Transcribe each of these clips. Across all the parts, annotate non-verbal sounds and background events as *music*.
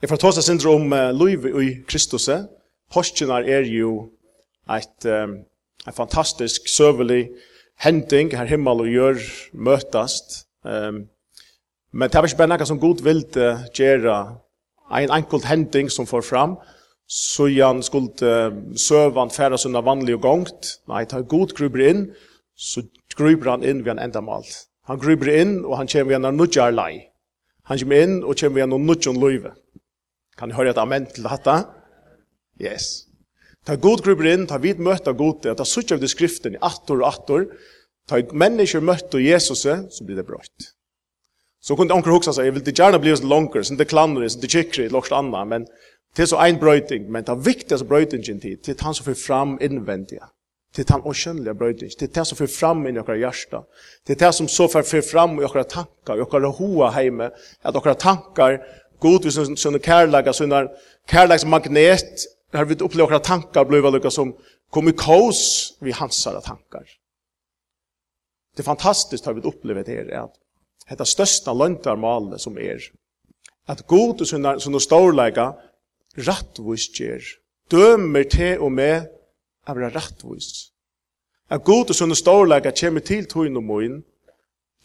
Jeg får ta seg sindre om uh, liv i Kristus. Postjenar er jo et, um, et fantastisk, søvelig hending her himmel og gjør møtast. Um, men det er ikke bare noe som god vil uh, gjøre en enkelt hending som får fram, så han skulle uh, søvan færa sunna vanlig og gongt. Nei, tar god gruber inn, så gruber han inn ved en endamal. Han gruber inn, og han kommer ved en nudjar lei. Han kommer inn, og kommer ved en nudjon løyve. Kan du høre et amen til dette? Yes. Ta god grupper inn, ta vid møte av god, ta suttje av det skriften i attor og attor, ta mennesker møte av Jesus, så blir det brøtt. Så kunne onker hoksa seg, jeg vil gjerne bli oss langer, så det klandre, så det kikkere, et lokst anna, men til så ein brøyting, men ta viktigast brøytingen tid, til han som får fram innvendiga, til han åkjønnelige brøyting, til han som får fram inn i okra hjärsta, til han som så får fram i okra tankar, i okra hoa heime, at okra tankar god vi sånne sånne kärlaga sånne kärlags magnet har vi opplevd våra tankar blei lika som komikos vi hansar tankar. Det er fantastiskt har vi opplevd det her, at hetta størsta löntarmal som er, at god og sunnar sånne no stórleika rattvist ger dømer til og me av vera rattvist at god og sunnar stórleika kommer til tøyn og moin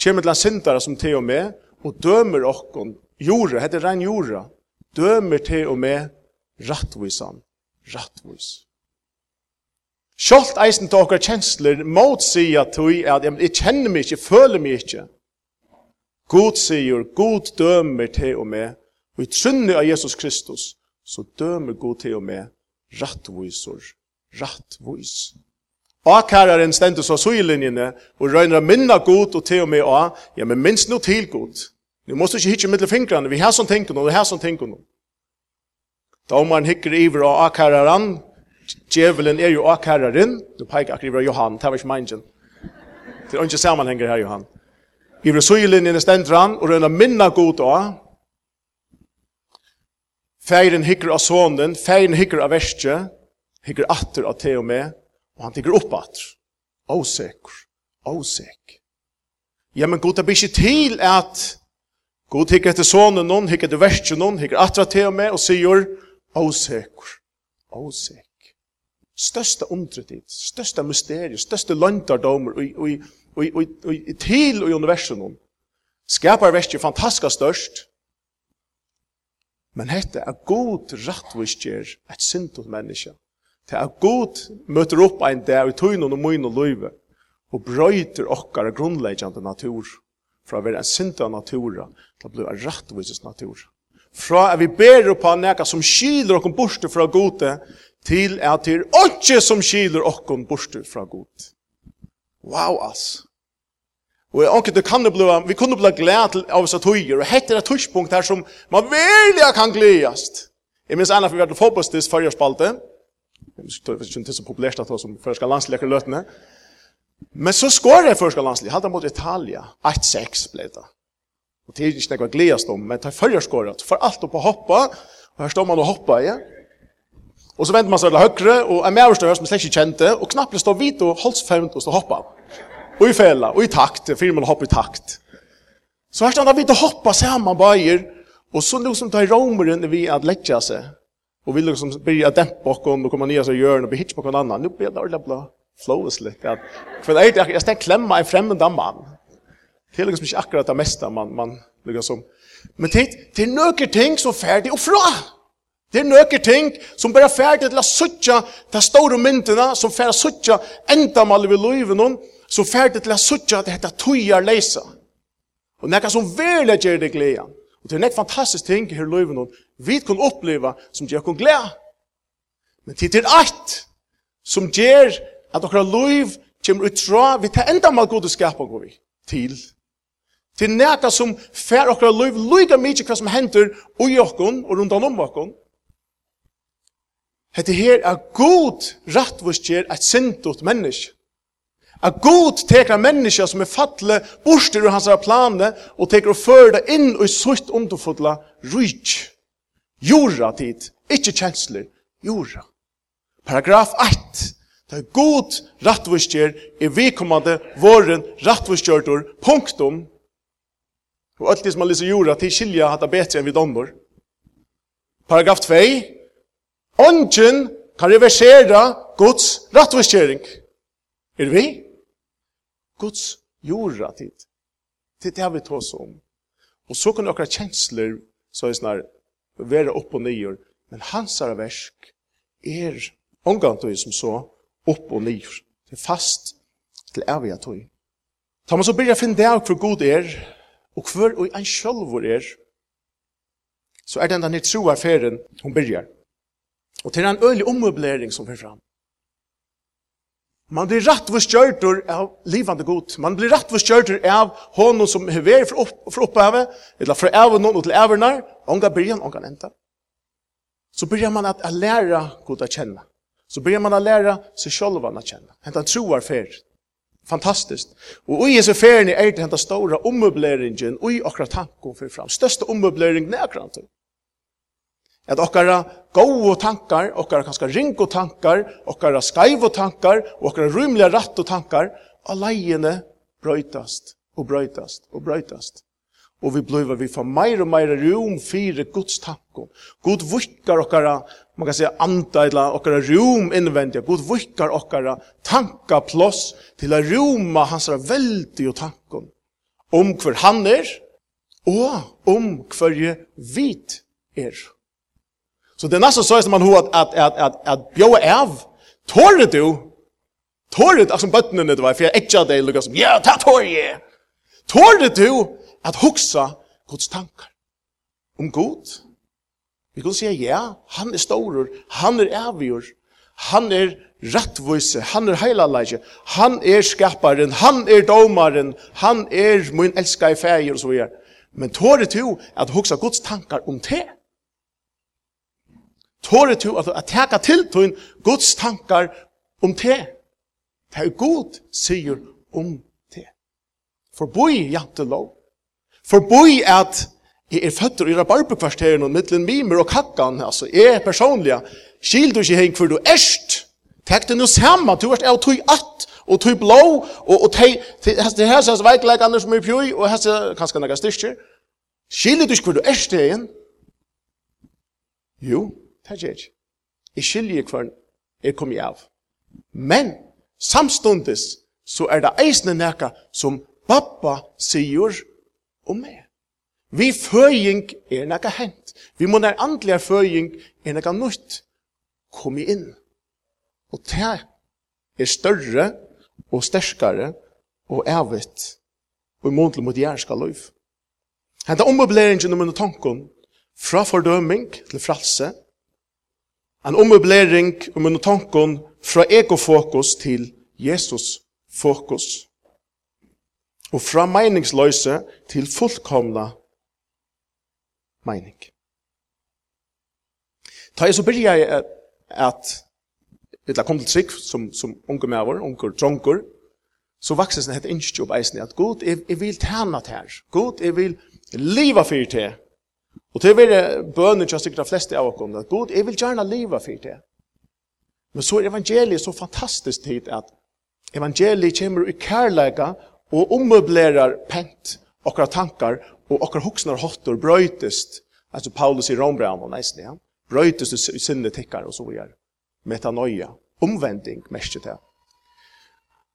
kommer til syndara som til og me og dømer okkon jura, hette rein jura, dømer til og med rattvisan, rattvis. Sjalt eisen til okkar kjensler mot sida tui at jeg, kjenner meg ikke, føler meg ikke. God sier, God dømer til og med, og i trunni av Jesus Kristus, så dømer God til og med rattvisor, rattvis. Akkararen stendur så suilinjene og røyner minna god og til og med av, ja, men minst no til god. Nu måste inte hitta mellan fingrene, Vi har sån tänken och vi har sån tänken. Då om man hickar iver och akaran, djävulen är ju akaran. Nu pekar akriver Johan, det var ikke meningen. Det er ikke sammenhenger här Johan. Iver sylin i stendran og röna minna god då. Feiren hikker av sonen, feiren hikker av verste, hikker atter av te og med, og han hikker upp atter. Osäker, osäker. Ja, men god, det blir til at God hikker etter sonen noen, hikker etter versen noen, hikker atra til og med, og sier, åsekur, åsek. Største undretid, største mysterier, største lantardomer, og, og, og, og, til i universet noen. Skapar verset fantastisk størst, men hette er god rattvistjer et sintot menneske. Det er god møter opp ein der i tøynen og møyne og løyve, og brøyter okkar grunnleggjande natur fra å være en sint av naturen, til å bli en rettvises natur. Fra at vi ber på neka som skiler oss borste fra gode, til at det er ikke som skiler oss borste fra gode. Wow, ass. Og jeg anker, kan det bli, vi kunne bli glad til av oss at høyer, og hette det tørspunkt her som man virkelig kan gledast. Jeg minns ennå for vi har vært fotballstist forrige spalte, jeg vet ikke om det er så populært at det var som først skal løtene, Men så skår jeg første landslig, halda mot Italia, 8-6 ble det. Og det er ikke noe gledast om, men det er førre skåret, for alt opp å hoppa, og her står man og hoppa, ja. Og så venter man seg til høyre, og er med høyre som slett ikke kjente, og knappt står vidt og holdt fremd og står hoppa. Og i fela, og i takt, for man hopper i takt. Så her står han vidt og hoppa sammen, bare, og så noe som tar romeren vi at letja seg, og vi liksom blir å dempe okkom, og kommer nye seg i hjørn, og blir hitch på hverandre, nå blir det ordentlig blå flowesligt att för det är jag stäck klemma en främmande mann. Det er liksom ikke akkurat det meste man man liksom som men det är några ting som färdig och fra. Det er nøkker ting som bare ferdig til å suttje de store myndene, som ferdig suttje enda mal vi løyven noen, som ferdig til å suttje at dette tøyer leser. Og nekka som verlig gjør det glede. Og det er nek fantastisk ting her løyven noen, vi kan oppleve som gjør kon glede. Men det er alt som gjør at okra liv kommer ut tra vi tar enda mal gode skapa går vi til til næta som fer okra liv lyga mykje hva som hender og okkon og rundan om okkon Hette her er god rattvustjer et sintot menneske. A god tekra menneske som er fattle borster ur hans plane og tekra og fører det inn og i sutt underfodla ryk. Jorda tid, ikkje kjensler, jorda. Paragraf 8 Det er god rattvistjer i vikommande våren rattvistjørtur, punktum. Og alt det som man lyser jorda til skilja hatt betre enn vi dommer. Paragraf 2. Ongen kan reversera Guds rattvistjering. Er vi? Guds jorda tid. Det er det vi tås om. Og så kan okra kjensler, så er snar, være opp og nyer. Men hans versk er omgang til som så, opp og liv. Det er fast til evig tog. Ta man så byrja finne det av hvor god er, og hver og en sjølvor er, så er den den troa ferien hun byrjar. Og til en øyelig ommøblering som fyrir fram. Man blir rett for kjørtur av livande god. Man blir rett for kjørtur av honom som hever fra, opp, fra opphavet, eller fra evnen og til evner, onga byrjan, onga enda. Så börjar man at, at læra god å kjenne så börjar man att lära sig själva att känna. Henta troar färd. Fantastiskt. Och i Jesu färden är det henta stora ommöbleringen och i okra tankar för fram. Största ommöbleringen är akkurat det. Att okra goa tankar, okra ganska ringo tankar, okra skaiva tankar, okra rymliga ratt och tankar, alajene bröjtast och bröjtast och bröjtast. Og vi blir vi får meir og meir rum för Guds tanko. Gud vikkar okkara man kan säga anda eller okkara rum invändiga. God vickar okkara tanka plås till att roma hans väldiga tankon. Om hver han är och om hver vit är. Så det är så man har att, att, att, att, att bjöa av. Tåret du? Tåret, alltså bötnen det var, för jag äckja dig lukar som, ja, ta tåret! Tåret du att huxa Guds tankar? Om Gud? Vi kan si, ja, han er storur, han er avgjur, han er rattvise, han er heilaleikje, han er skaparen, han er domaren, han er min elska i feir, og så videre. Men tåret du at hugsa Guds tankar om te? Tåret du at, at teka til tun Guds tankar om te? Det er god sier om te. Forboi jantelov. Forboi at Jeg er føtter i rabarbekvarteren og mittlen mimer og kakkan, altså, jeg personlig, skil du ikke heng for du erst, Tek det nu samma, du er av tog att, og tog blå, og, og teg, det er her sens veikleikene som er pjøy, og her sens kanskje nekka styrkjer. skil du ikke for du erst det igjen? Jo, det er ikke. Jeg skiljer hver jeg kom i av. Men, samstundes, så er det eisne nekka som pappa sier om meg. Vi føying er nekka hent. Vi må nær andlige føying er nekka nutt. Kom inn. Og det er større og sterskare og evigt og imodlig mot jærska løyf. Henta ommøbleringen om under tanken fra fordøming til fralse. En ommøblering om under tanken fra ekofokus til Jesus fokus. Og fra meningsløse til fullkomna mening. Ta jeg så byrja jeg at Vitla kom til trygg som, som unge medover, unge dronker, så vaksen sin hette innskjøp eisen at god, jeg, jeg vil tjene til her. God, jeg vil liva for til. Og til å være bønner til sikkert de fleste av oss, at god, jeg vil gjerne leve for til. Men så er evangeliet så fantastisk tid at evangeliet kommer i kærleika og ommøblerer pent okra tankar og okra hoksnar hotter brøytest Alltså Paulus i Rombrand och nästan, ja. Bröjtes du sinne tickar och så vidare. Metanoia. Omvending, mest det.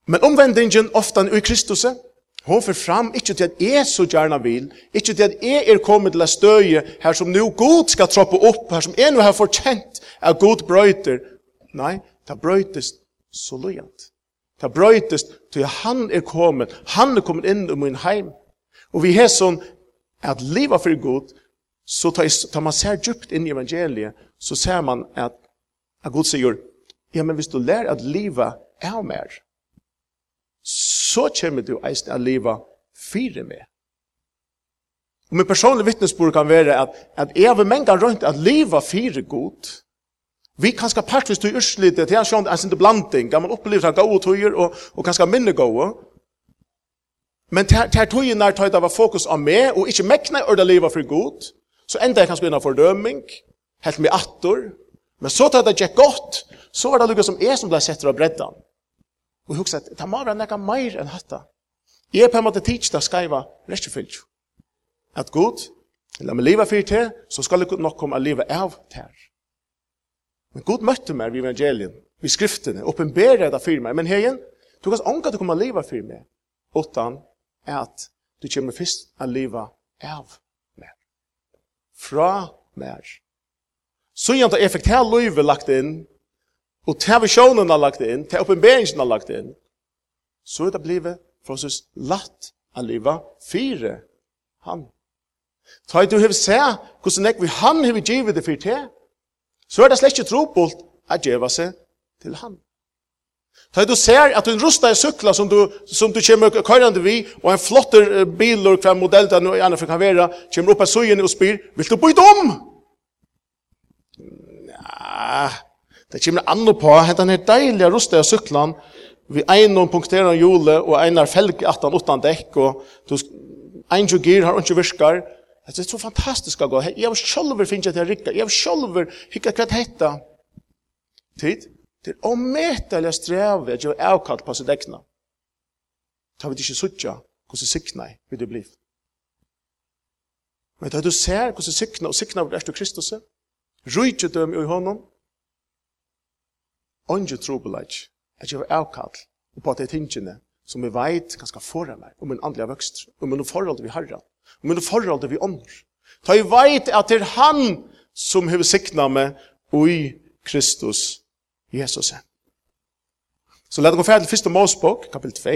Men omvendingen ofta i Kristus, hon för fram, inte till att jag så gärna vill, inte till att jag är kommit till att stöja här som nu god ska troppa upp, här som jag nu har förtjänt att god bröjter. Nej, det bröjtes så lojant. Det bröjtes til han er kommet, han er kommet inn i min heim. Og vi har sånn at leva for god, Så tar man ser djupt inn i evangeliet, så ser man at, at Gud sier, ja, men hvis du lär att leva er mer, så kommer du eist att leva fire med. Og min personlig vittnesbord kan være at, at jeg vil menge rundt at leva fire god, Vi kan ska partvis till urslite till jag är inte blanding. Kan man uppleva att gå och och och kanske minne gå. Men tar tar tog ju när det var fokus på mig och inte mäkna och det leva för gott. Så enda jeg kanskje innan fordøming, helt med attor, men så tar det ikke godt, så var det lukket som jeg som ble sett av breddan. Og hugsa husker at det må være nekka meir enn hatta. Jeg er på en måte tids da skaiva rettjefylg. At god, la meg leva fyrt til, så skal det nok komme å liva av til. Men god møtte meg ved evangelien, ved skriftene, oppenberer det fyrt meg, men hegen, du kan ånka du kommer å liva fyrt meg, utan at du kommer først å leva av fra mer. Så gjør at jeg fikk løyve lagt inn, og til visjonen har lagt inn, til oppenberingen har lagt inn, så er det blivet for oss latt av livet fire han. Ta du hever se hvordan jeg vil han hever givet det for til, så er det slett ikke trobult at gjeva seg til han. Ta du ser at du rusta i sykla som du som du kommer køyrande vi og en flotter bil og hver modell der nu anna kan være, kommer opp av sojen og spyr vil du byta om? Ja, det kommer andre på hetta her deiliga rusta i sykla, vi einon punkterer jule og einar felg 18 8 dekk og du ein jo gir har ikke virkar. Det er så fantastisk å gå. Jeg har selv finnet til å rikke. Jeg har selv själv hickat kvart hetta. Tid? Det er omedelig streve at jeg er avkalt på sitt egna. Da vil du ikke suttje hvordan sikna er vil du bli. Men da du ser hvordan sikna og sikna vil etter Kristus, rujtje dem i hånden, onge trobelage at jeg er avkalt på de tingene som vi veit ganske foran meg, om en andelig vøkst, om en forhold vi harra, om en forhold vi ånder. Ta jeg veit at det er han som hever sikna meg og i Kristus Jesus. Så let oss gå ferdig til første Mosebok, kapitel 2.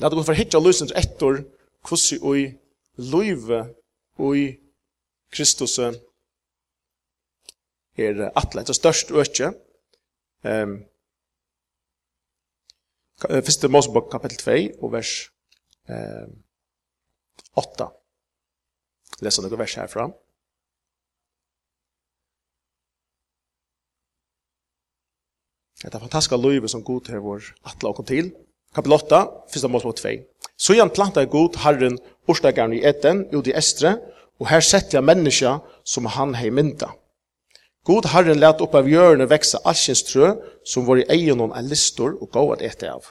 Let oss gå for hitja løsens etter hvordan vi løyve i Kristus er atle, etter størst øke. Um, første Mosebok, kapitel 2, og vers um, 8. Lesa noen vers herfra. Det fantastiska løyve som Gud har vår atla kom til. Kapitel 8, första på 2. Så igjen planta er Gud Herren orstakarn i eten, ut i Estre, och här setter jag människa som han hei mynda. God Herren lät upp av hjörne växa allsins trö, som var i egen om en listor och gav att äta av.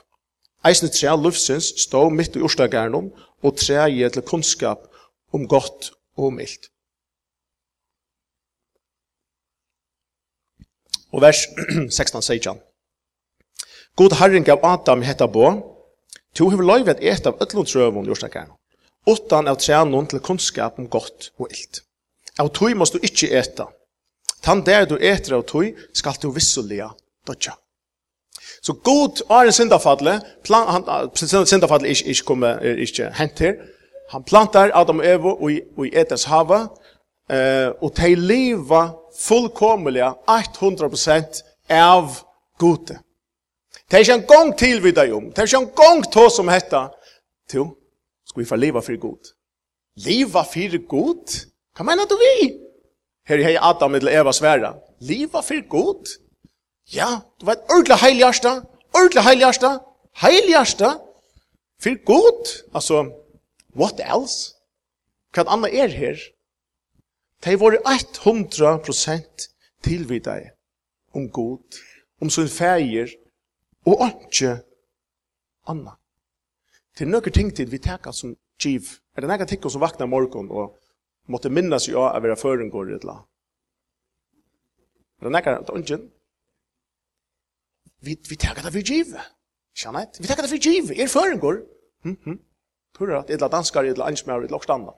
Eisne tre lufsins stå mitt i orstakarn och tre ge till kunskap om gott og milt. og vers 16-16. God herren gav Adam hetta bo, to hever løyvet et av ødlund trøvun jordstakar, utan av trænun til kunnskap om godt og ilt. Av tui måst du ikkje eta. Tan der du eter av tui, skal du vissulia dodja. Så god er en syndafadle, plan, han, syndafadle er ikke, komme, er ikke hent her, han plantar Adam og Evo i, i Etas hava, eh, og de leva fullkomliga 100% av gode. Det er ikke en gang til vi deg om. Det er ikke en gang til som heter Jo, skal vi få leva for god. Leva for god? Hva mener du vi? Her er Adam eller Eva svære. Leva for god? Ja, du vet, ordentlig heiligasta. Ordentlig heiligasta. Heiligasta. For god? Altså, what else? Hva annet er her? De var 100% tilvidde om god, om sin feir, og ikke anna. Til nøkker ting til vi teka som giv. Er det nekka ting som vakna morgon og måtte minna seg av å være førengård i et la? Er det nekka, det er ikke? Vi, vi teka det for giv. Kjannait? Vi teka det for giv. Er førengård? Hm, hm. Tror du at et la danskar, et la ansmær, et la okstanna?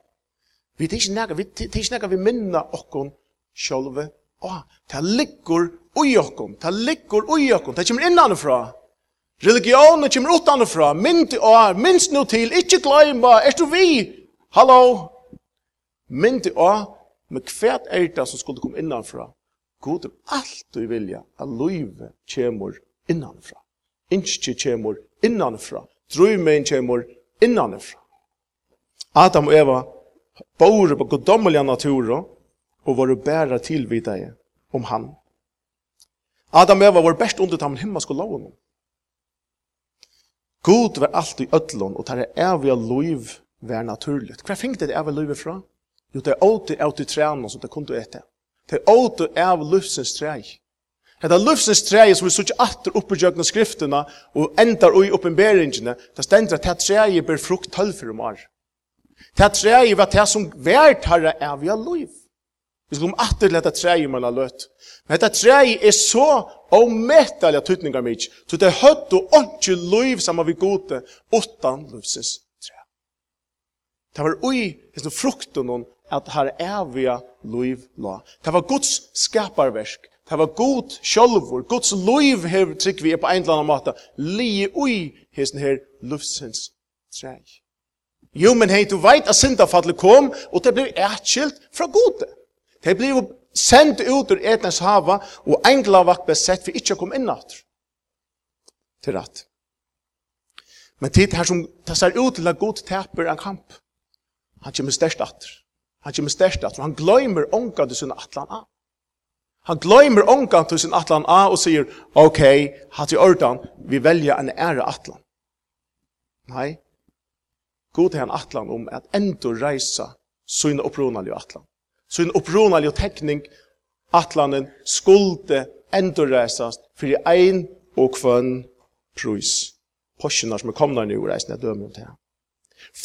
Vi tis nekka, vi tis nekka vi minna okkon sjolve. Åh, ta liggur ui okkon, ta liggur ui okkon, ta kjemur innanifra. Religionen kommer utanifra, mynd i år, minst nu til, ikkje gløyma, er du vi? Hallo? Mynd i år, men kvært er det som skulle komme innanfra. God er alt du vilja, at løyve kjemur innanfra. Inskje kjemur innanfra. Drøymen kjemur innanfra. Adam og Eva bor på goddommeliga naturen och var bära tillvidare om han. Adam var vår bäst under tamen himma skulle lov honom. God var allt i ödlån och tar eviga liv var naturligt. Hva fink det eviga liv ifrån? Jo, det är åter åter träna som det kunde äta. Det är åter av livsens träg. Det är livsens träg som vi såg åter upp i jögna skrifterna och ändar i uppenbäringarna. Det ständer att det träg ber frukt tölv för de är. Det treet var det som vært herre er av jeg liv. Vi skal om atter lette treet man har løtt. Men dette treet er så omettelig av tøtninger mitt, så det er høtt og ikke liv sammen vi gode, åttan livsens tre. Det var ui, det er frukten om at her evige liv la. Det var Guds skaparverk. Det var god sjølvor. Guds liv hev trygg vi på en eller annen måte, li ui hesten her livsens treg. Jo, men hei, du veit at syndafallet kom, og det blir ærtskilt fra gode. Det blir sendt ut ur etnens hava, og englavakt ble sett for ikke å komme inn atter. Til rett. Men tid her som tassar ut til at god teper en kamp. Han kommer størst atter. Han kommer størst atter, han gløymer ångan til sin atlan av. Han gløymer ångan til sin atlan av og sier, ok, hatt i ordan, vi velger en ære atlan. Nei, God er en atlan om at enda reisa sin opprunalige atlan. Sin opprunalige tekning atlanen skulde enda reisast for ein og kvann prus. Porsjonar som er komna nu reisne er dømme om det.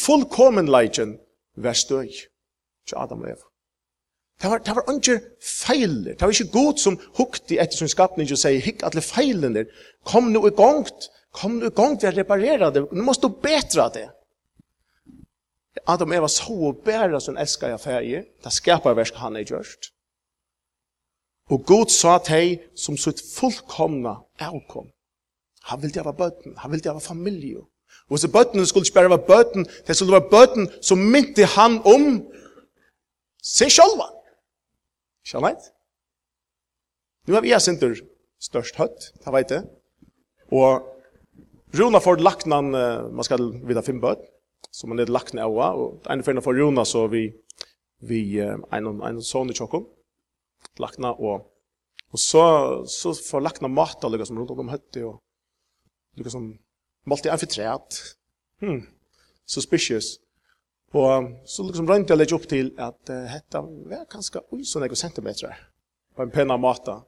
Fullkommen leidjen vær støy til Adam og Eva. Det var, det var ikke feiler. Det var ikke god som hukte etter sin skapning og sier, hikk alle feilene, kom nu i gongt, kom nu i gongt, vi har repareret det, nå måste du betra det. Adam Eva så og bæra som elskar jeg ferie, det skapar versk han er gjørst. Og Gud sa til som sitt fullkomna avkom. Han ville være bøtten, han ville være familie. Og så bøtten skulle ikke bare være bøtten, det skulle være bøtten som mynte han om seg sjølva. Skjønner jeg? Nu har vi jeg sinter størst høtt, det vet jeg. Og Rona får lagt nan, man skal videre fem bøtten, Så man er lagt ned av, og en ferdig for Jonas så vi, vi en, en sån i tjokken, lagt ned og Og så, så får lagt ned mat og liksom rundt om høttet og liksom målt i amfitreat. Hmm, suspicious. Og så liksom rønte jeg litt opp til at uh, hetta var kanskje ui sånne eko centimeter på en penna mata.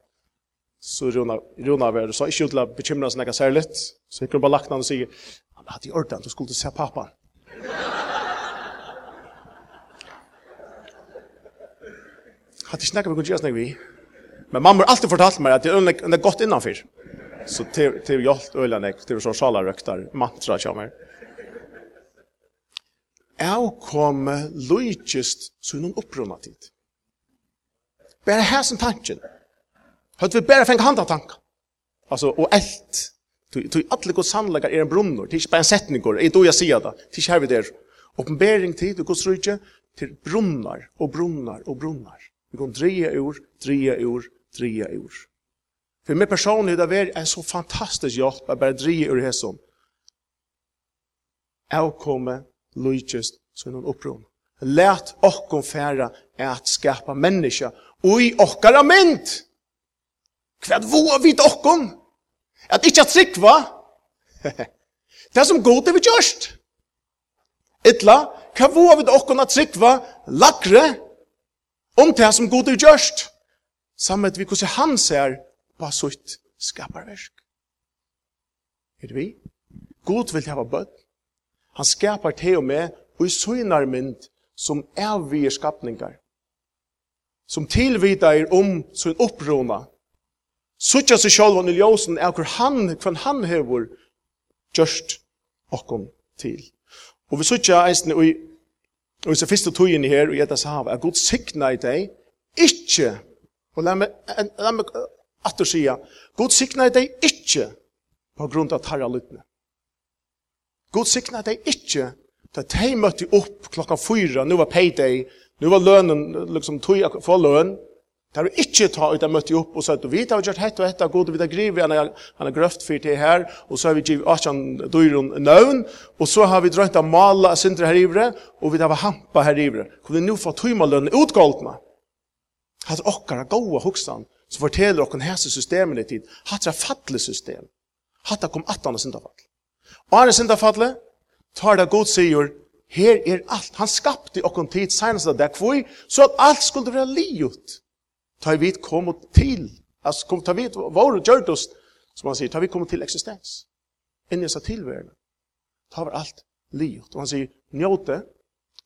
Så Rona, Rona var så ikke ut til å bekymre oss særlig. Så jeg kunne bare lagt ned og sige, han hadde i orden, du skulle se pappa. Hatt ikke nekka vi kunne gjøre vi. Men mamma har alltid fortalt meg at det er godt innanfyr. Så til til hjalt øyla nek, til så sjala røktar, mantra kommer. Jeg kom lojtjist så noen opprunna tid. Bare som tanken. Høyt vi bare fengt handa tanken. Altså, og elt. Tog alle Guds handlagar er en brunnor, det er ikke bare en setningur, jeg då jeg sier det, det er ikke her vi der. Oppenbering tid, du gos rujtje, til brunnar, og brunnar, og brunnar. Vi kan dreie ur, dreie ur, dreie ur. For meg personlig, det er en så fantastisk hjelp, at bare dreie ur hesson. kommer lujtjest, som en opprunn. Læt okkom færa at skapa menneska, og i okkara mynd! Kvad våa vid okkom! At ikkje at trikva, det *laughs* som god er vi gjørst. Etla, hva våg vi okkon at trikva lakre om det som god er gjørst, sammet vi hvordan han ser på sutt skaparverk. Er det vi? God vil hava bøtt. Han skapar te og med og i søgnar mynd som er vi skapningar. Som tilvita er om sin opprona Suttja seg sjálv han i ljósen er hver han, hver han hever gjørst okkom til. Og vi suttja eisen i Og så første her, og jeg sa er god sikna i deg, ikkje, og la meg, la meg atter sida, god sikna i deg ikkje, på grunn av tarra lytne. God sikna i deg ikkje, da de møtte opp klokka fyra, nu var payday, nu var lønnen, liksom tog få for løn, Det er ikke ta ut av møtte opp og sagt, vi har gjort hett og hett, god vi har grivet, han, har grøft for til her, og så har vi givet Asjan Døyron nøvn, og så har vi drømt av mala sindre her ivre, og vi har hampa her ivre. Kom vi nå få tøymalønne utgåldene? Hatt okkar av gode hoksan, som forteller okkar hese systemet i tid, hatt er fattelig system. Hatt er kom atan og sindafall. Og han er sindafallet, tar det god sier, her er alt, han skapte okkar tid senest av det kvoi, så at alt skulle være livet. Ta vi kom til, altså kom, ta vi var og gjørt oss, som han sier, ta vi kom til eksistens. Inni seg tilværende. Ta var alt livet. Og han sier, njóte,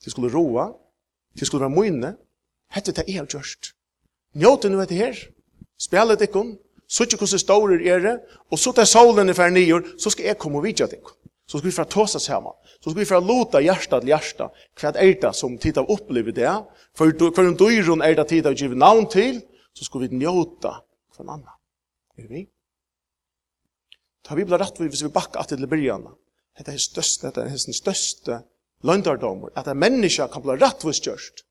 til skulle roa, til skulle være moine, hette det er gjørst. Njóte nu etter her, spjallet ikkon, så ikke hvordan stårer er det, og så tar solen i fer nyer, så skal jeg komme og vidja til Så skal vi fra tåsa sammen. Så skal vi fra låta hjärsta til hjärsta. Hva er det som tid av opplever det? For hver en døyron er det tid av givet navn til, så skal vi njóta for en annan. Er vi? Ta vi blir rett hvis vi bakker at til byrjana. Dette er største, dette er den største løndardommer, at en menneske kan bli rett hvis gjørst.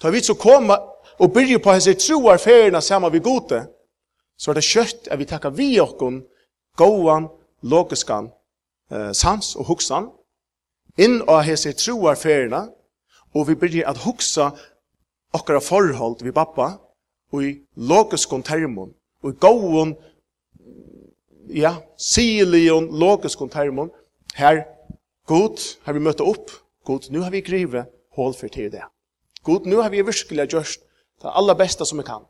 Ta vi så koma og byrja på hans troar ferierna sammen vi gode, så er det kjøtt at vi takkar vi okkon, gåan, logiskan eh, sans og hoksan, inn av hese troarferina, og vi byrja at hoksa okkara forhold vi pappa, og i logiskon termon, og i gåon, ja, silion logiskon termon, her, god, her vi møtt opp, god, nu har vi grive hål for til det. God, nu har vi virkelig gjort det aller beste som vi kan.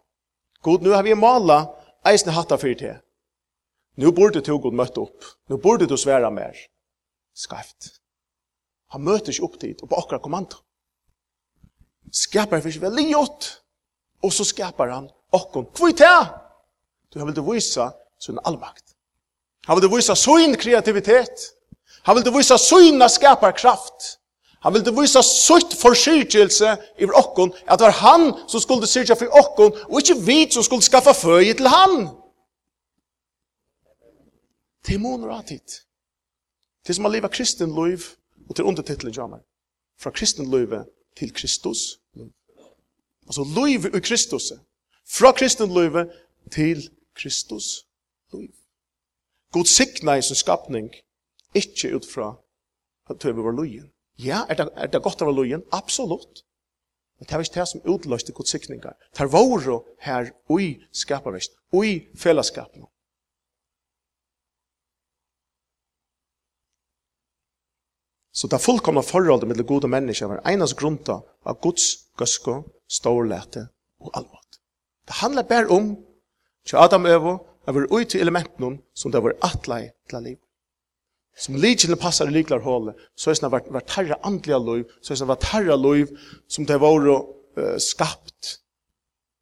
God, nu har vi mala eisne hatta for til. Nu borde du god møtt opp. Nu borde du svære mer. Skaft. Han møter ikke opp dit, og på akkurat kommando. Skapar fyrir veldig gjort. og så skapar han okkon. Kvoi ta! Du, han det vise sin allmakt. Han vildi vise sin kreativitet. Han vildi vise sin skaparkraft. Han vildi vise sitt forsyrkjelse i okkon, at det var han som skulle syrkja for okkon, og ikke vi som skulle skaffa føye til han. Det er måneder av tid. Det er som å leve kristen liv, og til undertitlen jammer. Fra kristen liv til Kristus. Altså liv i Kristus. Fra kristen liv til Kristus liv. God sikna i sin skapning, ikke ut fra at vi var lojen. Ja, er det, er det godt å være lojen? Absolutt. Men det er ikke det som utløste god sikninger. Det er våre her ui skaparvist, ui fellesskapen. Så det fullkomna forholdet mellom gode mennesker var enas grunta av Guds gøsko, stårlete og alvot. Det handlar bare om til Adam Øvo er vi ute elementen som det var atlai til liv. Som likjene passar i liklar hålet, så er det vært, vært herre andliga liv, så er det vært herre liv som det var uh, skapt,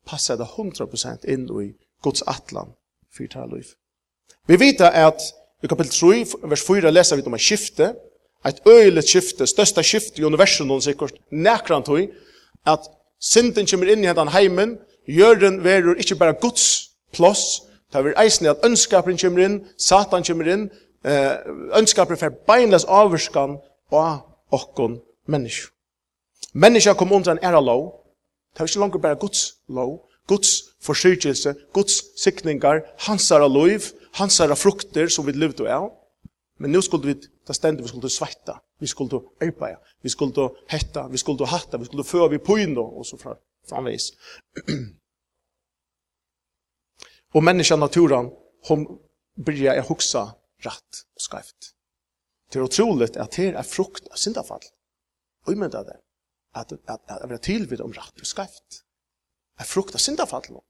passar det 100% inn i Guds atlan for herre liv. Vi vet at i kapitel 3, vers 4, leser vi om en skifte, Et øyelig skifte, største skifte i universet noen sikkert, nekran tog, at synden kommer inn i hentan heimen, jøren verur ikke bara Guds plåss, det er eisen at ønskaperen kommer inn, Satan kommer inn, eh, ønskaperen fer beinles avvurskan av okkon menneske. Menneska kom under en æra lov, det er ikke langt bara Guds lov, Guds forsyrkelse, Guds sikningar, hans æra lov, hans æra frukter som vi levde av, men nu skulle vi Det stendet vi skulle svetta, vi skulle arbeida, vi skulle hetta, vi skulle hatta, vi skulle føa, vi på og och så fra, framvis. og menneska naturen, hon börjar jag huxa rätt og skreft. Det er utroligt at det er frukt av syndafall. Og jeg menar det, at, at, at att jag vill om rätt og skreft. Er frukt av syndafall.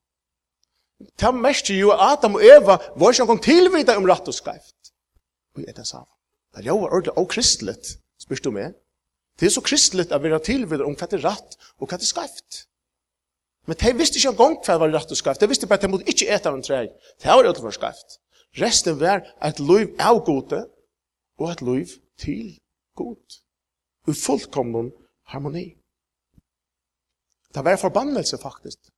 Det mest jo Adam og Eva var inte någon tillvida om rätt og skreft. jeg er det samme. Det er jo ordentlig og kristelig, spørs du meg. Det er så kristelig at vi har tilvidet om hva det er rett og hva det er skreft. Men de visste ikke engang hva det var rett og skreft. De visste bare at de måtte ikke ete av en treg. Det var rett for skreft. Resten var et liv av gode og et liv til god. Og fullkomne harmoni. Det var forbannelse faktisk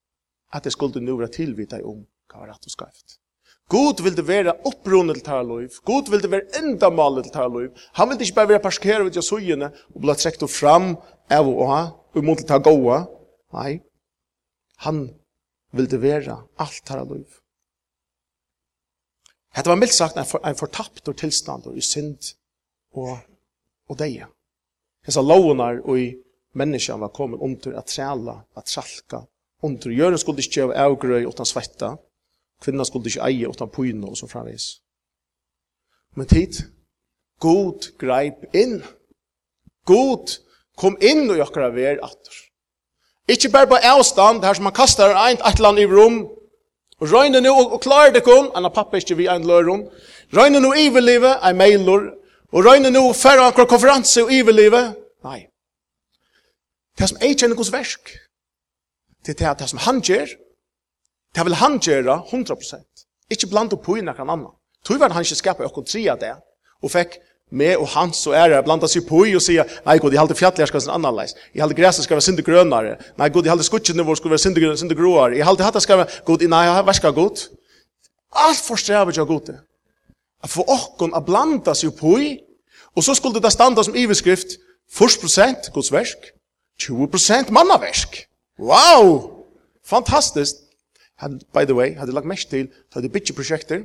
at det skulle nå være tilvidet om hva var rett og skreft. God vil det være opprunnet til tar liv. God vil det være enda malet til tar liv. Han vil det ikke bare være parskeret ved jasugene og bli trekt og fram av og ha, og mot til ta gåa. Nei, han vil det være alt tar liv. Hette var mildt sagt en, for, en fortapt og tilstand og i synd og, og deie. Hessa lovene og i menneskene var kommet om til at træla, at tralka, om til gjøre skulle ikke gjøre avgrøy utan svetta, kvinna skulle ikke eie utan pyne og så framvis. Men tid, god greip inn. God kom inn og jokkara ver atter. Ikke bare på avstand, her som man kastar ein et land i rom, og røyne nu og, og klarer det kun, anna pappa ikke vi ein lørum, røyne nu iverlivet, ein meilor, og røyne nu færre akkur konferanse og livet, nei. Det som er kjenner hos versk, det er det som han gjør, Det vil han gjøre 100%. Ikke blant opp i noen annan. Tog var han ikke skapet okkur av det, og fikk med og hans og ære blanda seg på i og sier, nei god, jeg halte fjallet skal være annerledes, jeg halte græset skal være synd grønnere. nei god, jeg halte skutjene vår skal være synd grønere, synd gråere, jeg halte hatt skal være god, nei, jeg skal god. Alt forstrever jeg god det. At for okkon a blanda seg på i, og så skulle det standa som iveskrift, 1% gods versk, 20% mannaversk. Wow! Fantastiskt! Han, by the way, hadde lagt mest til, så hadde bytje prosjekter,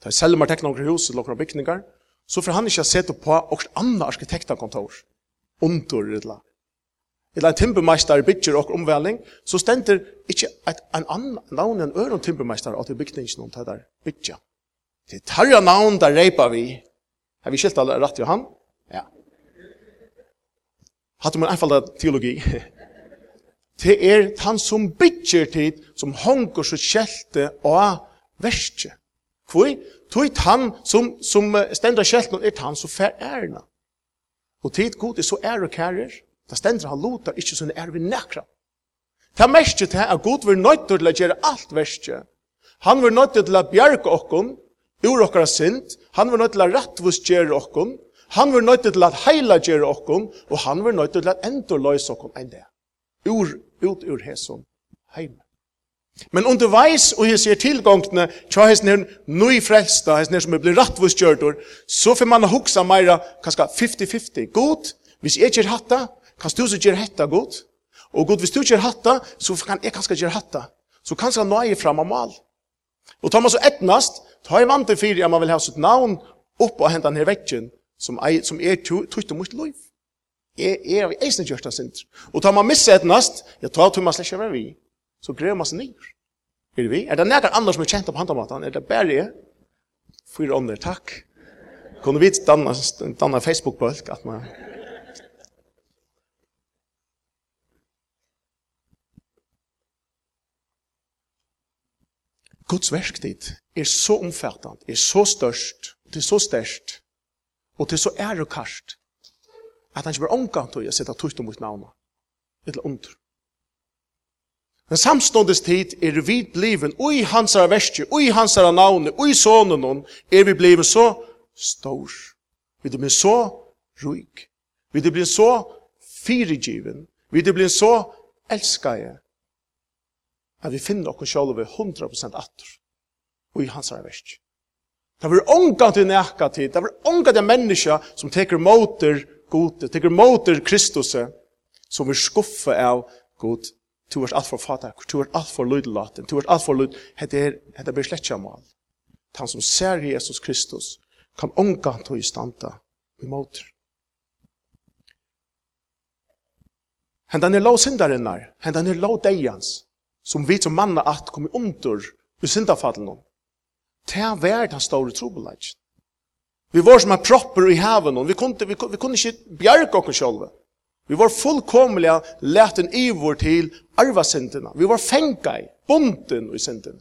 så hadde selmer tekna omkring hus, eller omkring bygninger, så for han ikke sett på også andre arkitektakontor, under eller eller en timbermeister bygger og omvæling, så stender ikke et, en annen navn enn øren timbermeister at det bygningen om det der bytja. Det tar tarra navn der reipa vi. Har vi skilt alle rett i han? Ja. Hatt om en teologi. *laughs* Det er han som bytjer tid, som hongur så kjelte og verste. Kvoi? Tui han som, som stendra kjelten er han som fer ærna. Og tid god er så ære kærer, da stendra han lotar ikkje sånn ære vi nekra. Ta mest til at god vil nøyt til å gjøre alt verste. Han vil nøyt til å bjerke okkon, ur okkara sint, han vil nøyt til å rettvus gjøre okkon, han vil nøyt til å heila gjøre okkon, og han vil nøyt til å endorløys okkon enn det. Ur ut ur hesson heim. Men underveis og hese er tilgångtene, tja hese nir nøy frelsta, hese nir som er blir rattvustgjördur, så får man hoksa meira, kanska 50-50. God, hvis jeg gjør hatta, kan du så gjør hetta god. Og god, hvis du gjør hatta, så kan jeg kanska gjør hatta. Så kanska nøy fram av mal. Og tar man så etnast, tar jeg vant til fyrir, at man vil ha sitt navn, opp og hentan her vekken, som, som er tutt og mot loiv. Jeg, er har eisen gjort sint. Og tar man missa et ja, tar tog man slett ikke vi, så grev man seg nyr. Er vi? Er det nægar andre som er kjent på handamaten? Er det bare jeg? Fyre ånder, takk. Kunne vi danna, danna Facebook-bølg at man... Guds verktid er så omfattande, er så størst, det er så størst, og det er så ærekast, at han ikke blir omgang til å sette tøyt om mitt navn, eller under. Men samståndes tid er vi bliven, og i hans er verste, og i hans er navnet, og i sonen hon, er vi bliven så stor. Vi er bliven så ruik. Vi er bliven så fyrigiven. Vi er bliven så elskare. At vi finner oss selv 100% atter, og i hans er verste. Det var ångan til nækka tid, det var ångan til menneska som teker måter god, teker moter Kristus, som er skuffa av god, Du er alt for fatak, du er alt for lydelaten, du er alt for lyd, hette er, hette blir slett mal. Han som ser Jesus Kristus, kan omgang til i standa i moter. Hendan er lov syndarinnar, hendan er lov deians, som vi som manna at kom under i syndafallen. Det er vært han store trobelagjen. Vi var som er propper i haven, vi kunne, vi, vi kunne ikke bjerke oss selv. Vi var fullkomliga leten i vår til arvasintina. Vi var fenga i, bunden i sintina.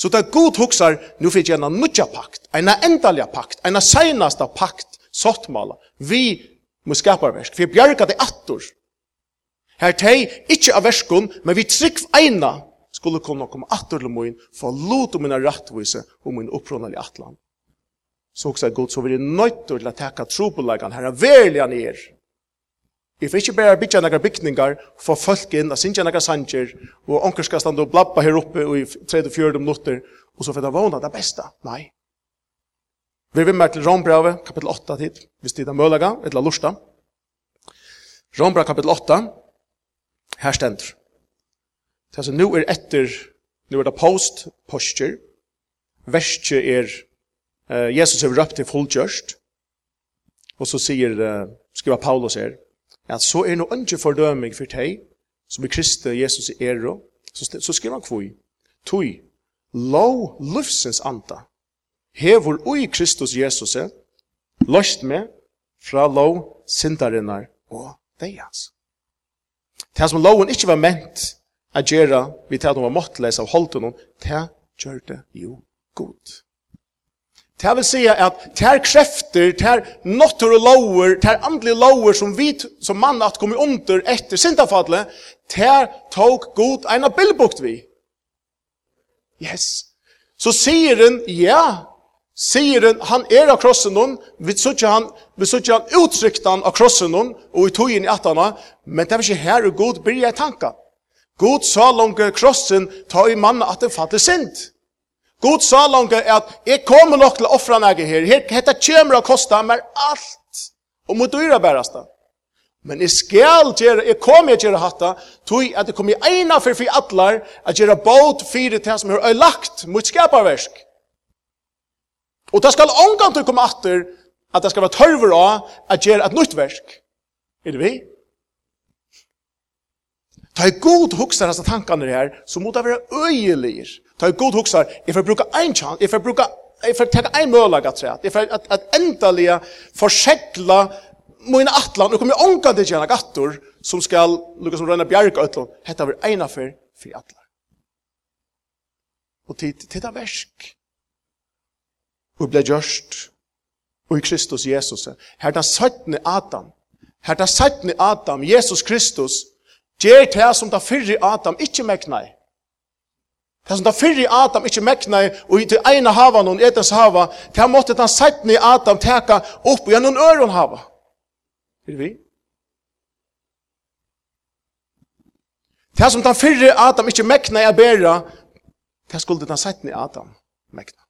Så det er god huksar, nu fikk jeg en nutja pakt, en endalja pakt, en senasta pakt, sottmala, vi må skaparversk, for jeg bjerga det attor. Her teg, ikkje av verskun, men vi trygg eina, skulle komme og komme attor til moin, for lot om min rattvise og min opprånalige atlan så också god så vi är nöjda till att täcka trobolagen. Här är väljan er. Vi får inte bara bygga några byggningar, få folk in, att synja några sanger, och onker ska stanna och blabba här uppe i 3-4 minuter, och så får det vana det bästa. Nej. Vi vill med till Rombrave, kapitel 8 tid, vi stida möjliga eller lusta. Rombrave kapitel 8, här ständer. Så nu är etter, nu är det post, posture, verset är Eh, Jesus har røpt til fullgjørst, og så sier, uh, skriver Paulus her, at så er noe ønske fordøming for deg, som er kristne Jesus i ero, så, så skriver han kvoi, tui, lov lufsens anta, hevor ui Kristus Jesus, løst med fra lov sindarinnar og deians. Det som loven ikke var ment a gjøre, vi tatt om å av holdt noen, det gjør det jo godt. Det vil si at det er krefter, det er notter og lover, det er andlige lover som vi som mann at kommer under etter syndafallet, det er tog god en av bildbukt vi. Yes. Så sier han, ja, sier han, han er av krossen noen, vi sier han, vi sier han uttrykt han av krossen noen, og i tog inn i attene, men det er ikke her og god bryr jeg tanka. God sa langt krossen, ta i mannen at det fatter synd. God sa langt at jeg kommer nok til offra nægge her. her hette kommer å kosta meg alt. Og mot dyra bærasta. Men jeg skal gjøre, jeg kommer til å gjøre hatta, tog at jeg kommer eina for for atlar, at gjøre båt fire til som er lagt mot skaparversk. Og det skal omgang til å komme atter, at det skal være tørver av, at gjøre et nytt versk. Er det vi? Ta er god hukser disse tankene her, så må det være øyeligere Ta god huxar, if jag brukar en chans, if jag brukar if jag tar en möjlighet at säga, if jag at att äntligen försäkla mina attlan, nu kommer jag til det gärna gattor som skal lukka som röna bjärka og hetta vi ena för för attlar. Og tid, titta värsk. Og blir görst. og i Kristus Jesus. Här sætni Adam. Här sætni Adam, Jesus Kristus, ger det som da fyrre Adam, ikkje meknai. Det som da fyrre Adam ikkje mekna i, og i til eina hava noen etens hava, det måtte den seitne i Adam teka opp og noen øron hava. Er vi? Det som den fyrre Adam ikke mekna i bæra, det skulle den seitne i Adam mekna.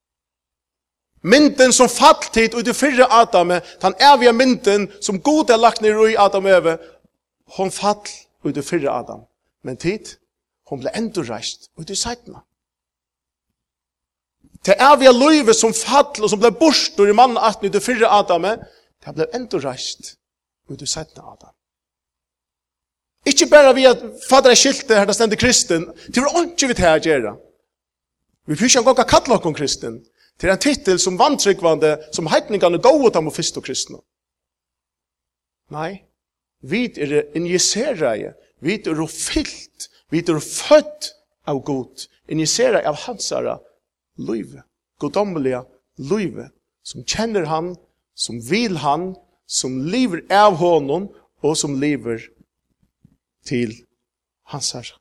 Mynden som falltid ut i fyrre Adam, den evige mynden som god er lagt ned i Adam over, hon fall ut i fyrre Adam. Men tid, Hon ble endurreist ut i seitna. Det er vi løyve som fall og som ble borstor i mannen 18 ut i fyrre Adame, det ble endurreist ut i seitna Adam. Ikke bare vi at fader er skilte her det stender kristen, det var ikke vi til å gjøre. Vi fyrer ikke engang å kalle oss kristen. til en titel som vantryggvande, som heitningene går ut av fyrst og kristne. Nei, vi er injiserere, vi er fyllt Vi er født av god, injisera av hansara løyve, godommelige løyve, som kjenner han, som vil han, som lever av honom, og som lever til hansara.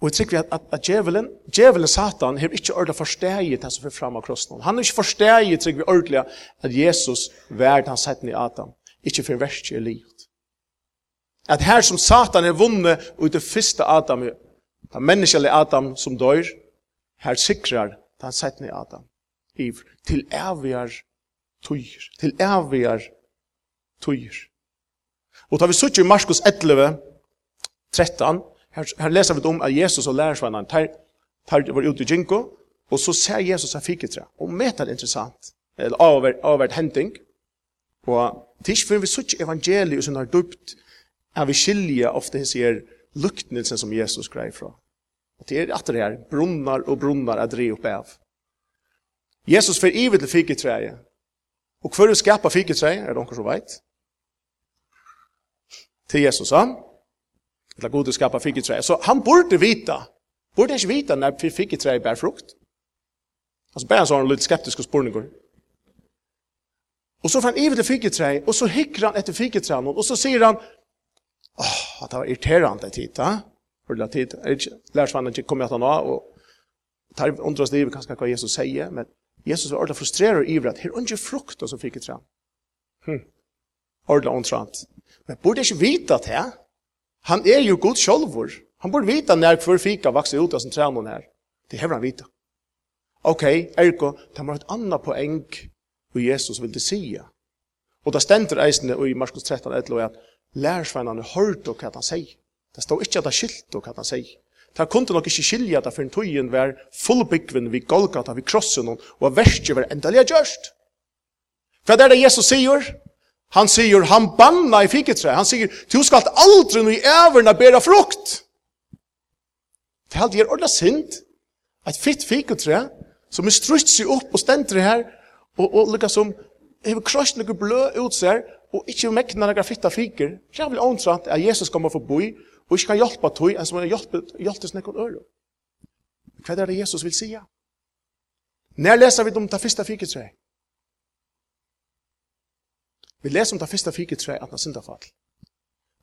Og jeg tror vi at, at, at djevelen, djevelen satan, har ikke ordentlig forsteget det som er fremme av krossen. Han har ikke forsteget, tror vi ordentlig, at Jesus var den sett i Adam, ikke for verst i livet. At her som Satan er vunnet ut det første Adam, den menneskelige Adam som dør, her sikrar den settende Adam iver, til evigjar tøyer, til evigjar tøyer. Og tar vi suttje i Marskos 11, 13, her, her leser vi om at Jesus og lærersvannen tar, tar var ute i Jinko, og så ser Jesus av fiketre, og meta det interessant, eller avvært, avvært hending, og det er ikke før vi suttje evangeliet som har dupt, er vi skilje ofte hans er luktnelsen som Jesus greier fra. Og det er at det her, brunnar og brunnar er dri opp av. Jesus fer ivet til fiketreie. Og hver er skapa fiketreie, er det noen som vet? Til Jesus, han. Eller god er skapa fiketreie. Så han burde vita, burde ikke vita når fiketreie bær frukt. Altså bare så har han litt skeptisk spurninger. Og så får han ivet til fiketreie, og så hikker han etter fiketreie, og så sier han, Åh, oh, det var irriterande tid, da. För det tid, lärsvannen kom kommer att han var och tar undras livet kanske vad Jesus säger, men Jesus var ordentligt frustrerad över att här ikke frukt och så fick det fram. Hm. Ordentligt ontrant. Men borde inte vita det. Han är ju god självor. Han borde vita när för fika växer ut av sin tränare här. Det hever han vite. Okej, ergo, det var et annet poäng hur Jesus ville säga. Och det stender eisene i Markus 13, 11, att lærersvennerne hørte hva han sier. Det stod ikke at det skilte hva han sier. Ta kunde nok ikke skilja det for en tøyen var fullbyggven vid Golgata, vid krossen, og at verset var endelig gjørst. Hva er det Jesus sier? Han sier, han banna i fiketre. Han sier, du skal aldri noe i æverne bæra frukt. Det er aldri ordentlig synd. Et fitt fiketre, som er strutt seg opp og stendt her, og, og lykkes som, hever krossen noe blø ut seg, og ikkje mekna nekra fitta fiker, så er vel åndsant at Jesus kommer forbi, og ikkje kan hjelpa tog, enn som han hjelptes nekkon øre. Hva er det Jesus vil sija? Når leser vi om det første fiketreet? Vi leser om det første fiketreet at han syndafall.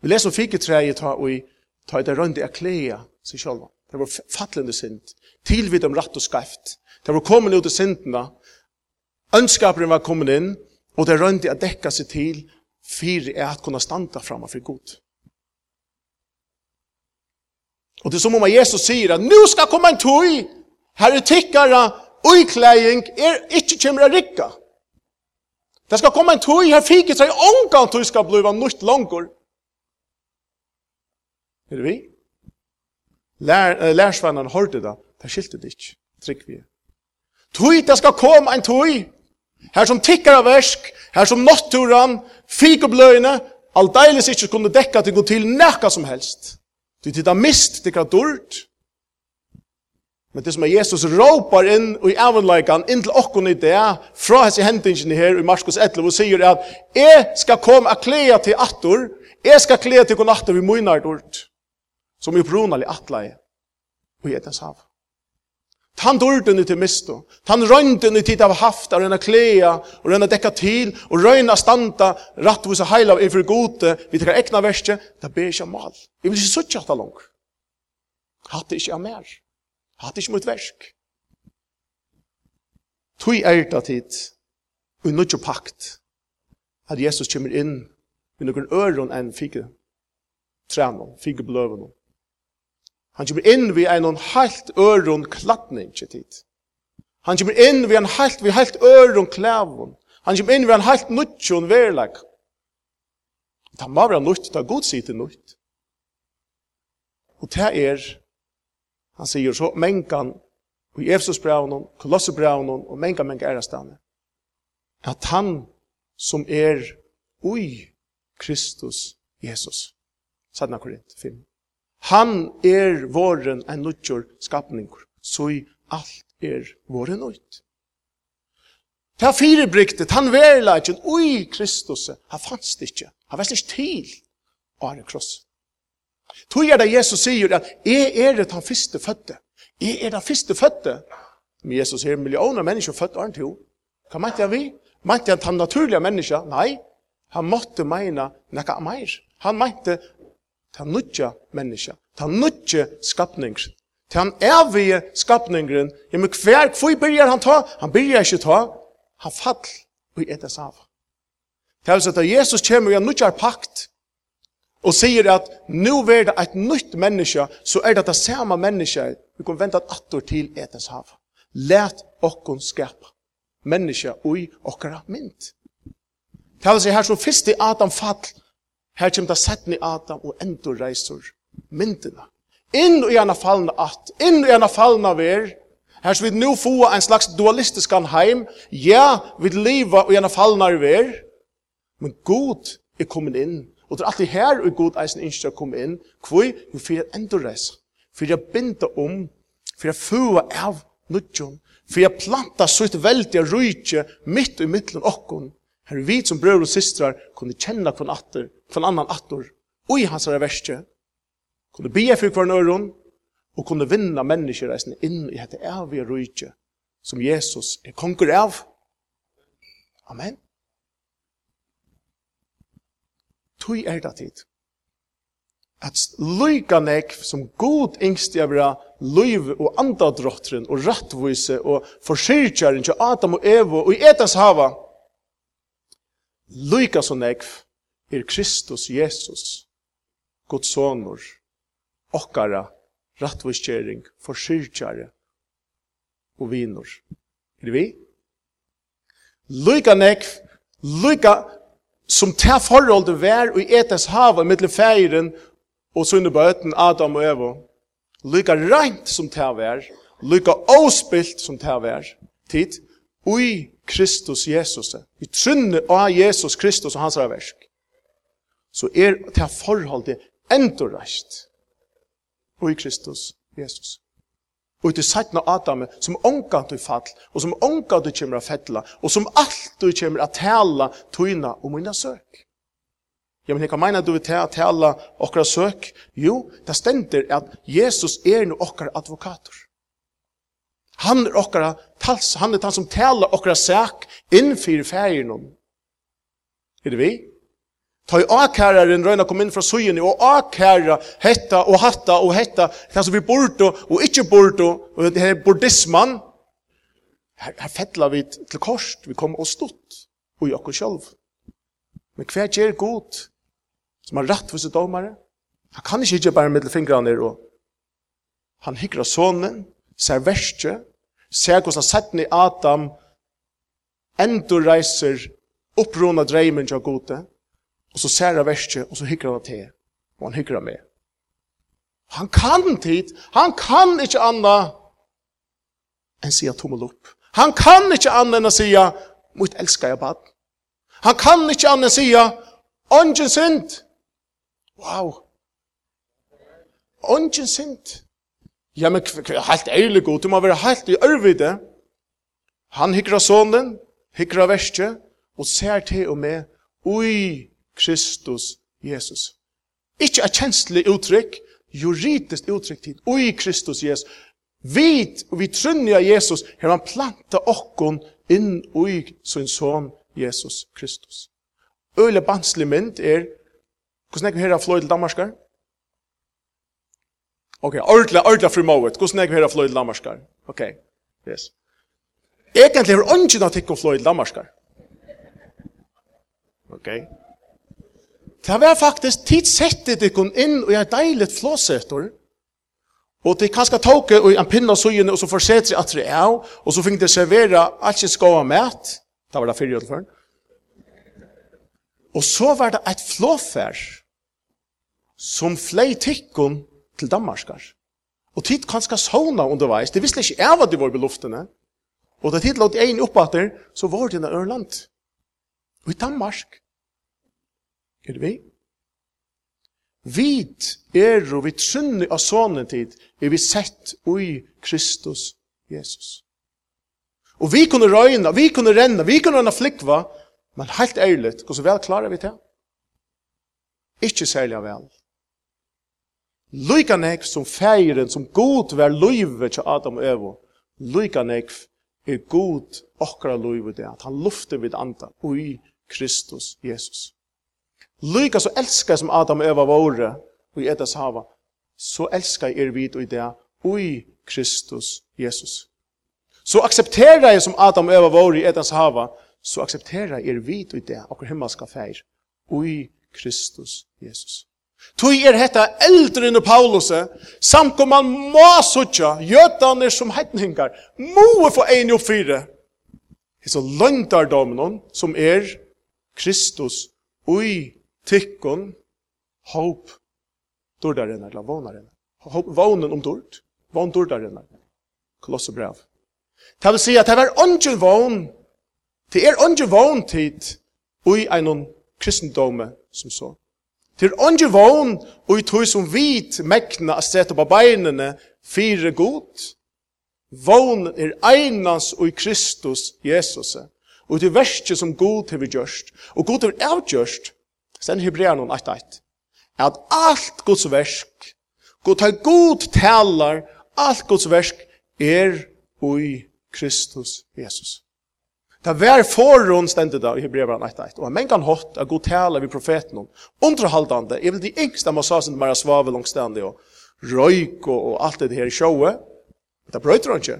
Vi leser om fiketreet ta og ta i det rønde klea seg sjálva. Det var fattlende synd. Tilvid om ratt og skreft. Det var kommet ut av syndene. Ønskaperen var kommet inn. Og det rønte att dekka seg til fyrir är at kunna standa framme for god. Og det er som om Jesus sier at nu skal komme en tøy, herre i uiklæing, er inte kjemra rikka. Det skal komme en tøy, her fikk seg ångan tøy skal bliva nytt langur. Er det vi? Lær, äh, Lærsvannen hørte det, det skilte det ikkje, trygg vi. Tog det skal komme en tog Her som tikkar av versk, her som natturan, fik og bløyne, aldeilis ikkje kunne dekka til gå til nekka som helst. Du titta mist, tikkar durt. Men det som er Jesus råpar inn i avunleikan, inn til okkon i det, fra hese hendingen her i Marskos 11, og sier at jeg skal komme a klea til attor, jeg skal klea til kon attor vi munar durt, som er brunalig atleie, og i etens hav. Tan dorden ut i misto. Tan rønden ut i av haft, av røyna klea, og røyna dekka til, og røyna standa, rattvis og heilav er for gode, vi tekkar ekna verste, det ber ikke mal. Jeg vil ikke suttja hatt along. Hatt det ikke av mer. Hatt det ikke mot versk. Tui er det tid, og nødjo pakt, at Jesus kommer inn, med noen øron enn fike, trænon, fike bløvenon. Han kommer inn ved en helt øron klattning til tid. Han kommer inn ved en helt, ved helt øron klævun. Han kommer inn ved en helt nutjon verleg. Det må være nutt, det er god sier til nutt. Og det er, han sier så, mengan, i Efsusbraunen, Kolossebraunen, og mengan, mengan er stane. At han som er ui Kristus Jesus. Sadna Korint 5. Han er våren en nødgjør skapninger, så i alt er våren nødt. Ta fire firebriktet, han verleitjen, ui Kristus, han fanns det ikke, han var slik til å ha en kross. Tog er det Jesus sier at jeg er det han første fødte. Jeg er det første fødte. Men Jesus sier millioner mennesker født av en to. Hva mente han vi? Mente han han naturlige mennesker? Nei, han måtte mene noe mer. Han mente ta nutja menneska, ta nutja skapning. ta han evige skapningren, ja, men hver, hvor byrjar han ta? Han byrjar ikke ta, han fall i etas av. Det er at Jesus kommer i en nutja pakt, og sier at nu er det et nytt menneske, så er det det samme menneske, vi kan vente at attor til etas hav. Let okkon skapa menneske ui okkara mynd. Det er altså her som først i Adam fall, Her kommer det sett settni Adam og enda reiser myndene. Inn og gjerne fallna at, inn i hana fallna ver, her som vi nå få en slags dualistisk heim, ja, vi liva i hana fallna ver, men god er kommet inn, og det er alltid her og god eisen ikke er kommet inn, hvor vi får enda reiser, for jeg binder om, for jeg får av nødgjøn, for jeg planter så et veldig rujtje midt i mittlen okkon, Her vi som brød og systrar kunne kjenne kvann atter, kvann annan atter, og i hans verste, kunne bia for kvann øron, og kunne vinna mennesker reisende inn i dette evige rujtje, som Jesus er konger av. Amen. Tui er det tid. At lyka nek som god yngst jeg vera lyv og andadrottren og rattvise og forsyrkjaren til Adam og Evo og i etas hava, Lyka så nekv er Kristus Jesus, Guds sonur, okkara, rattvistjering, forsyrkjare og vinur. Er det vi? Lyka nekv, lyka som ta forholdet vær og etas hava mittel feiren og sunne bøten Adam og Eva. Lyka reint som ta vær, lyka åspilt som ta vær, tid, ui Kristus Jesus. Vi trunne av Jesus Kristus og hans versk. Så er det forholdet endorreist og i Kristus Jesus. Og i det Adam som ångat i fall, og som ångat i kjemra fettla, og som alt i kjemra tala tøyna og mynda søk. Ja, men hva kan du vil tala okra søk. Jo, det stender at Jesus er no okkar advokator. Han er okkara tals, han er han som talar okkara sak innfyr fægirnum. Er det vi? Ta i akæraren røyna kom inn fra søyene og akæra hetta og hatta og hetta det som vi borto og ikkje borto og det her bordisman her, her fettla vi til korst vi kom og stått og i okkur sjálf men hver gjer god som har rett for sitt domare han kan ikkje ikkje bare mittel fingrene og han hikra sonen ser verste, ser hvordan setten i Adam endur reiser opprona dreimen til gode, og så ser han verste, og så hykker han til, og han hykker han med. Han kan tid, han kan ikke anna enn sier tommel opp. Han kan ikke anna enn å sier, mot elsker jeg bad. Han kan ikke anna enn sier, ånden synd. Wow. Ånden synd. Ja, men helt ærlig god, du må være helt i ørvide. Han hikra sonen, hikker av verset, og ser til og med, ui, Kristus, Jesus. Ikke et kjenslig uttrykk, juridisk uttrykk til, ui, Kristus, Jesus. Vit, og vi trunner Jesus, har han planta okkon inn ui sin son, Jesus Kristus. Øle banslig mynd er, hvordan er vi her av Fløy til Danmarskar? Ok, ordla, ordla fri mået. Hvordan er vi her av fløyd lammarskar? Ok, yes. Egentlig har ungen hatt ikke fløyd lammarskar. Ok. Det var faktisk tidsettet ikkun inn og jeg deilig flåsetor. Og det kanskje tok og en pinne av søgene, og så forsetter seg at det er og så fikk det servera alt som skal ha mæt. Det var det fyrir og tilføren. Og så var det et flåfer som flei tikkun til Danmarskar. Og tid kanskje sauna underveis, det visste ikke jeg hva det var i luftene. Og da tid låt en oppater, så var det i Ørland. Og i Danmark, er det vi? Vid er og vid sunni av sånne tid er vi sett ui Kristus Jesus. Og vi kunne røyna, vi kunne renna, vi kunne renna flikva, men helt ærligt, hvordan vel klarer vi det? Ikke særlig vel. Lyka nekv som feiren, som god var løyve til Adam og Evo. Lyka nekv er god okra løyve det, at han lufter vid anda ui Kristus Jesus. Lyka så elskar som Adam og Eva våre ui etas hava, så elskar er vid ui det ui Kristus Jesus. Så aksepterar jeg som Adam og Eva våre i etas hava, så aksepterar er vid ui det okra himmelska feir ui Kristus Jesus. Tui er hetta eldre enn Paulus, samkomman må sutja, jötaner som hettningar, må få ein og fire. Hesa løndardomen som er Kristus ui tikkun, hop dordaren eller vånaren. Hopp vånen om dord, vån dordaren. Kolosse brev. Det vil si at det er ongen vån, det er ongen vån tid ui einon kristendome som så. Til ånden vogn, og i tog som vit mekna a sette på beinene, fire god. Vogn er einans og i Kristus Jesus. Og til verste som god har vi gjørst, og god har vi avgjørst, sen hebrean noen 1-1, at alt Guds versk, god har god talar, alt Guds versk er og i Kristus Jesus. Det var forun stendet da i Hebrevan 1.1, og han kan hatt av god tale vid profeten om, underhaldande, jeg vil de yngste sin Maria Svave langstendig, og røyk og, og alt det her showet, det brøyter han ikke.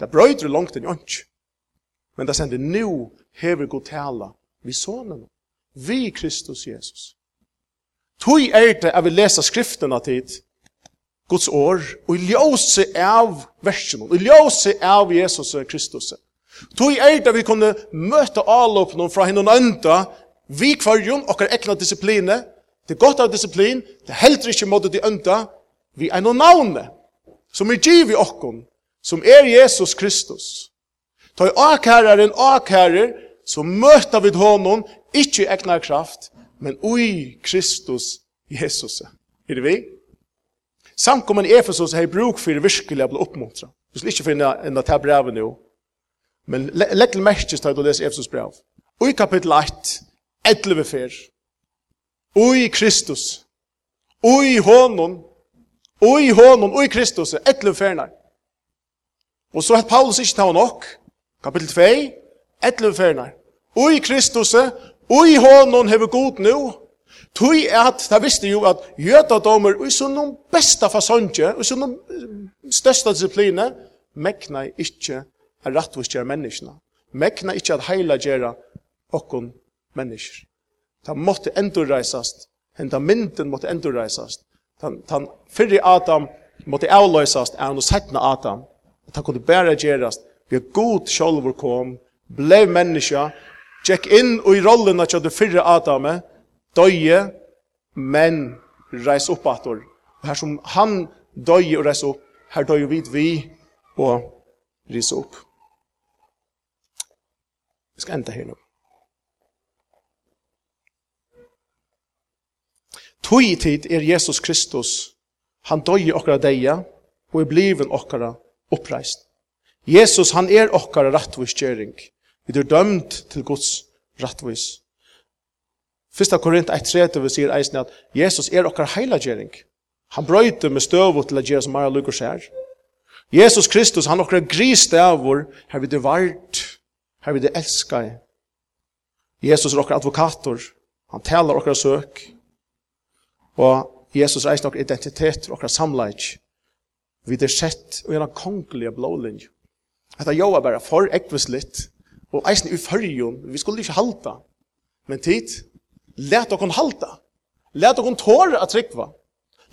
Det brøyter langt enn han ikke. Men det sender nu hever god tala vi sonen, vi Kristus Jesus. Tui er det at vi leser skriftene tid, Guds år, og i ljøse av versen, og i ljøse av Jesus Kristus. Tui er det vi kunne møte avlåpene fra henne enda, vi kvarjon, okkar ekna disipline, det er godt av disiplin, det er heldre ikke måte de enda, vi er noen navne, som er giv i okkon, som er Jesus Kristus. Ta i akkærer en akkærer, så møter vi honom, ikke i ekna kraft, men ui Kristus Jesus. Er det vi? Samkommen Efesos har bruk for virkelig å bli oppmuntra. Du skal ikke finne en av det brevet nå, Men legg til merkes til å lese Efesus brev. Og i kapittel 8, 11 fer. Ui i Kristus. Ui i Ui Og i i Kristus. 11 ferner. Og så har Paulus ikke tatt nok. Kapitel 2, 11 ferner. Og i Kristus. Og i hånden har vi god nå. Tui at, da visste jo at jødadomer og så noen besta fasonje, og så noen størsta disipline, mekna ikkje er rattvist gjør menneskene. Mekna ikke at heila gjør okkon mennesker. Ta måtte endurreisast, henta mynden måtte endurreisast. Tan, tan fyrri Adam måtte avløysast, er han og setna Adam. Ta kunne bæra gjerast, vi er god sjolvor kom, blev menneska, tjekk inn og i rollen at du fyrre Adam, døye, men reis opp ator. Og her som han døye og reis opp, her døye vid vi og reis opp. Vi skal enda her nå. Tog tid er Jesus Kristus, han døy i okkara deia, og er bliven okkara oppreist. Jesus, han er okkara rattvis kjering. Vi er dømt til Guds rattvis. Fyrsta Korint 1.3 vi sier eisen at Jesus er okkara heila kjering. Han brøyter med støvot til å gjøre som Mara Lukas her. Jesus Kristus, han okkara grisdavur, her vi er vart her vil det elska. Jesus er okkar advokator, han talar okkar søk, og Jesus er okkar identitet, okkar samleik, vi det sett og gjennom kongelige blålinj. Etta jo er bare for ekvislitt, og eisen i fyrjon, vi skulle ikke halta, men tid, let okkar halta, let okkar tåre at trykva,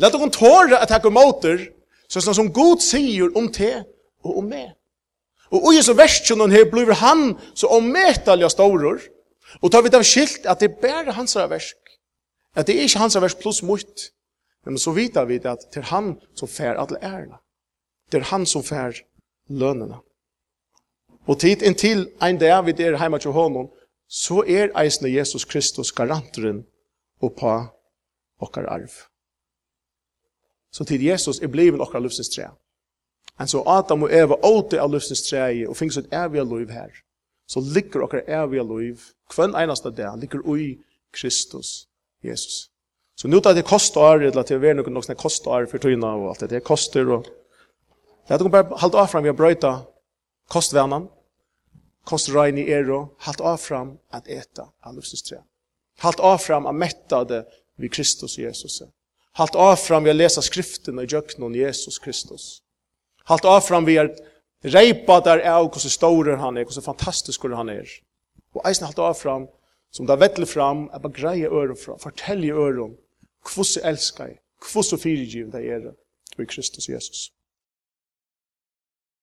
let okkar tåre at hekka motor, så som Gud sier om te og om meg. Og i så verskjonen her blir han så ommetalja staurer, og tar vi det skilt at det er bare hans versk, at det er ikke hans versk pluss mot, men så vita vi det at det er han som fær alle ærene, det er han som fær lønene. Og tid inntil en dag vi er hjemme til honom, så er eisende Jesus Kristus garanteren oppa okkar arv. Så tid Jesus er bliven okkar livsens trea. En så Adam og Eva åte av livsens treie og finnes et evig liv her. Så ligger okkar evig liv, hvem eneste dag, ligger ui Kristus, Jesus. Så nu tar det kostar, eller til å være noen noen kostar for tøyna og alt det, det koster og... Det er at bare halte av fram vi har brøyta kostvennan, kostrein i ero, halte av fram at eta av livsens treie. Halte av fram at metta det vi Kristus Jesus. Halte av fram vi har lesa skriftene i djøkken om Jesus Kristus halt avfram vi er reipa der av hvordan stor han er, hvordan fantastisk han er. Og eisen halt avfram, som da vettler fram, er bare greie øren fram, fortelle øren, hvordan elsker jeg, hvordan fyrirgiven det er, og i Kristus Jesus.